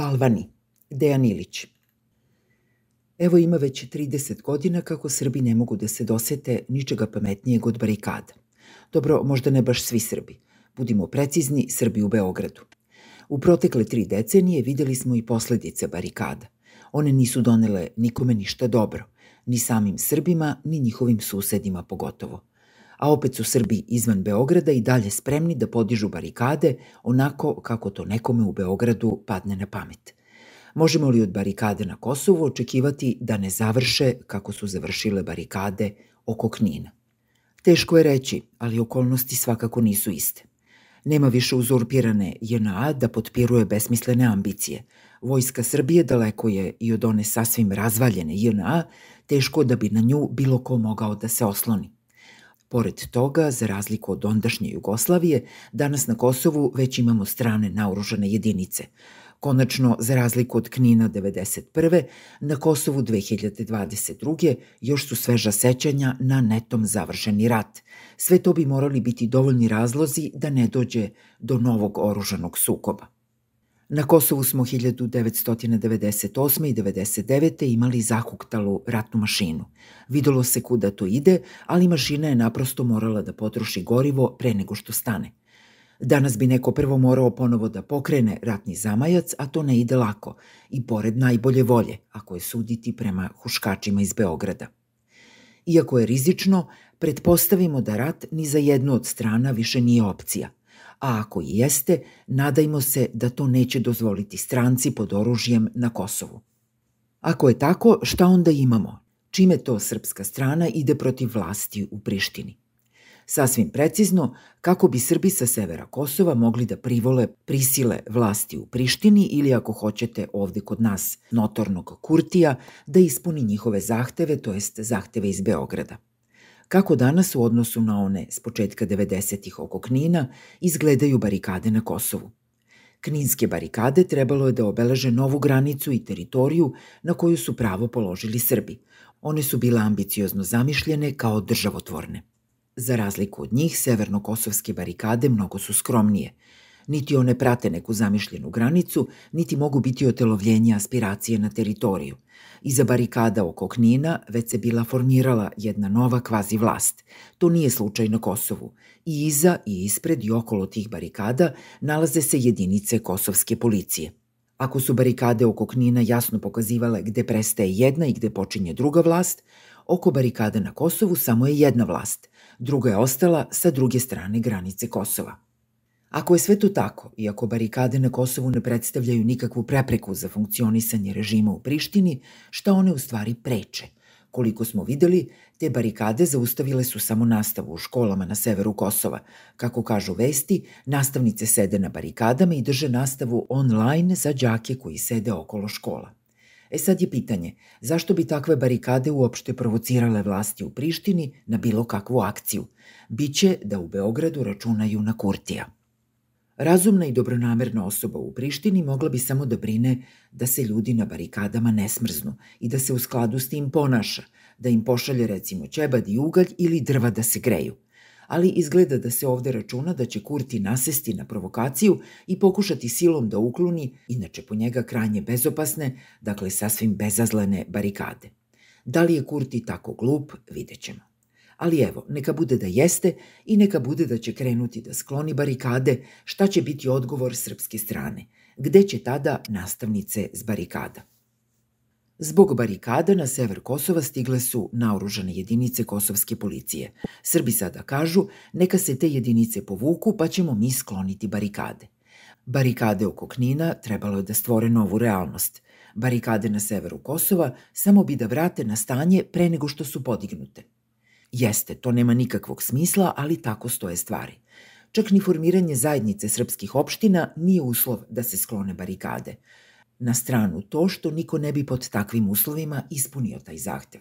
Balvani, Dejan Ilić. Evo ima već 30 godina kako Srbi ne mogu da se dosete ničega pametnijeg od barikada. Dobro, možda ne baš svi Srbi. Budimo precizni, Srbi u Beogradu. U protekle tri decenije videli smo i posledice barikada. One nisu donele nikome ništa dobro, ni samim Srbima, ni njihovim susedima pogotovo a opet su Srbi izvan Beograda i dalje spremni da podižu barikade onako kako to nekome u Beogradu padne na pamet. Možemo li od barikade na Kosovu očekivati da ne završe kako su završile barikade oko Knina? Teško je reći, ali okolnosti svakako nisu iste. Nema više uzurpirane JNA da potpiruje besmislene ambicije. Vojska Srbije daleko je i od one sasvim razvaljene JNA, teško da bi na nju bilo ko mogao da se osloni. Pored toga, za razliku od ondašnje Jugoslavije, danas na Kosovu već imamo strane naoružane jedinice. Konačno, za razliku od Knina 1991. na Kosovu 2022. još su sveža sećanja na netom završeni rat. Sve to bi morali biti dovoljni razlozi da ne dođe do novog oružanog sukoba. Na Kosovu smo 1998. i 99. imali zahuktalu ratnu mašinu. Videlo se kuda to ide, ali mašina je naprosto morala da potroši gorivo pre nego što stane. Danas bi neko prvo morao ponovo da pokrene ratni zamajac, a to ne ide lako, i pored najbolje volje, ako je suditi prema huškačima iz Beograda. Iako je rizično, pretpostavimo da rat ni za jednu od strana više nije opcija – a ako i jeste, nadajmo se da to neće dozvoliti stranci pod oružjem na Kosovu. Ako je tako, šta onda imamo? Čime to srpska strana ide protiv vlasti u Prištini? Sasvim precizno, kako bi Srbi sa severa Kosova mogli da privole prisile vlasti u Prištini ili ako hoćete ovde kod nas notornog Kurtija da ispuni njihove zahteve, to jest zahteve iz Beograda kako danas u odnosu na one s početka 90-ih oko Knina izgledaju barikade na Kosovu. Kninske barikade trebalo je da obeleže novu granicu i teritoriju na koju su pravo položili Srbi. One su bile ambiciozno zamišljene kao državotvorne. Za razliku od njih, severno-kosovske barikade mnogo su skromnije – Niti one prate neku zamišljenu granicu, niti mogu biti otelovljenje aspiracije na teritoriju. Iza barikada oko Knina već se bila formirala jedna nova kvazi vlast. To nije slučaj na Kosovu. I iza i ispred i okolo tih barikada nalaze se jedinice kosovske policije. Ako su barikade oko Knina jasno pokazivale gde prestaje jedna i gde počinje druga vlast, oko barikada na Kosovu samo je jedna vlast, druga je ostala sa druge strane granice Kosova. Ako je sve to tako, i ako barikade na Kosovu ne predstavljaju nikakvu prepreku za funkcionisanje režima u Prištini, šta one u stvari preče? Koliko smo videli, te barikade zaustavile su samo nastavu u školama na severu Kosova. Kako kažu vesti, nastavnice sede na barikadama i drže nastavu online za đake koji sede okolo škola. E sad je pitanje, zašto bi takve barikade uopšte provocirale vlasti u Prištini na bilo kakvu akciju? Biće da u Beogradu računaju na Kurtija. Razumna i dobronamerna osoba u Prištini mogla bi samo da brine da se ljudi na barikadama ne smrznu i da se u skladu s tim ponaša, da im pošalje recimo ćebad i ugalj ili drva da se greju. Ali izgleda da se ovde računa da će Kurti nasesti na provokaciju i pokušati silom da ukloni, inače po njega krajnje bezopasne, dakle sasvim bezazlene barikade. Da li je Kurti tako glup, vidjet ćemo. Ali evo, neka bude da jeste i neka bude da će krenuti da skloni barikade, šta će biti odgovor srpske strane. Gde će tada nastavnice s barikada? Zbog barikada na sever Kosova stigle su naoružane jedinice kosovske policije. Srbi sada kažu, neka se te jedinice povuku pa ćemo mi skloniti barikade. Barikade oko Knina trebalo je da stvore novu realnost. Barikade na severu Kosova samo bi da vrate na stanje pre nego što su podignute. Jeste, to nema nikakvog smisla, ali tako stoje stvari. Čak ni formiranje zajednice srpskih opština nije uslov da se sklone barikade. Na stranu to što niko ne bi pod takvim uslovima ispunio taj zahtev.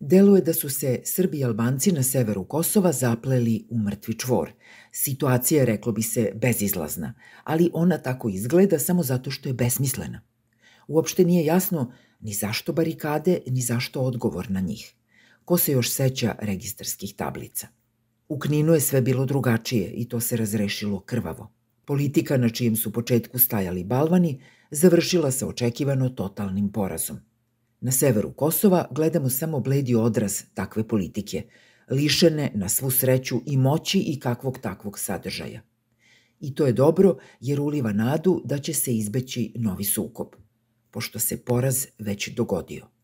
Deluje da su se Srbi i Albanci na severu Kosova zapleli u mrtvi čvor. Situacija je, reklo bi se, bezizlazna, ali ona tako izgleda samo zato što je besmislena. Uopšte nije jasno ni zašto barikade, ni zašto odgovor na njih. Ko se još seća registarskih tablica? U Kninu je sve bilo drugačije i to se razrešilo krvavo. Politika na čijem su početku stajali balvani završila se očekivano totalnim porazom. Na severu Kosova gledamo samo bledi odraz takve politike, lišene na svu sreću i moći i kakvog takvog sadržaja. I to je dobro jer uliva nadu da će se izbeći novi sukob, pošto se poraz već dogodio.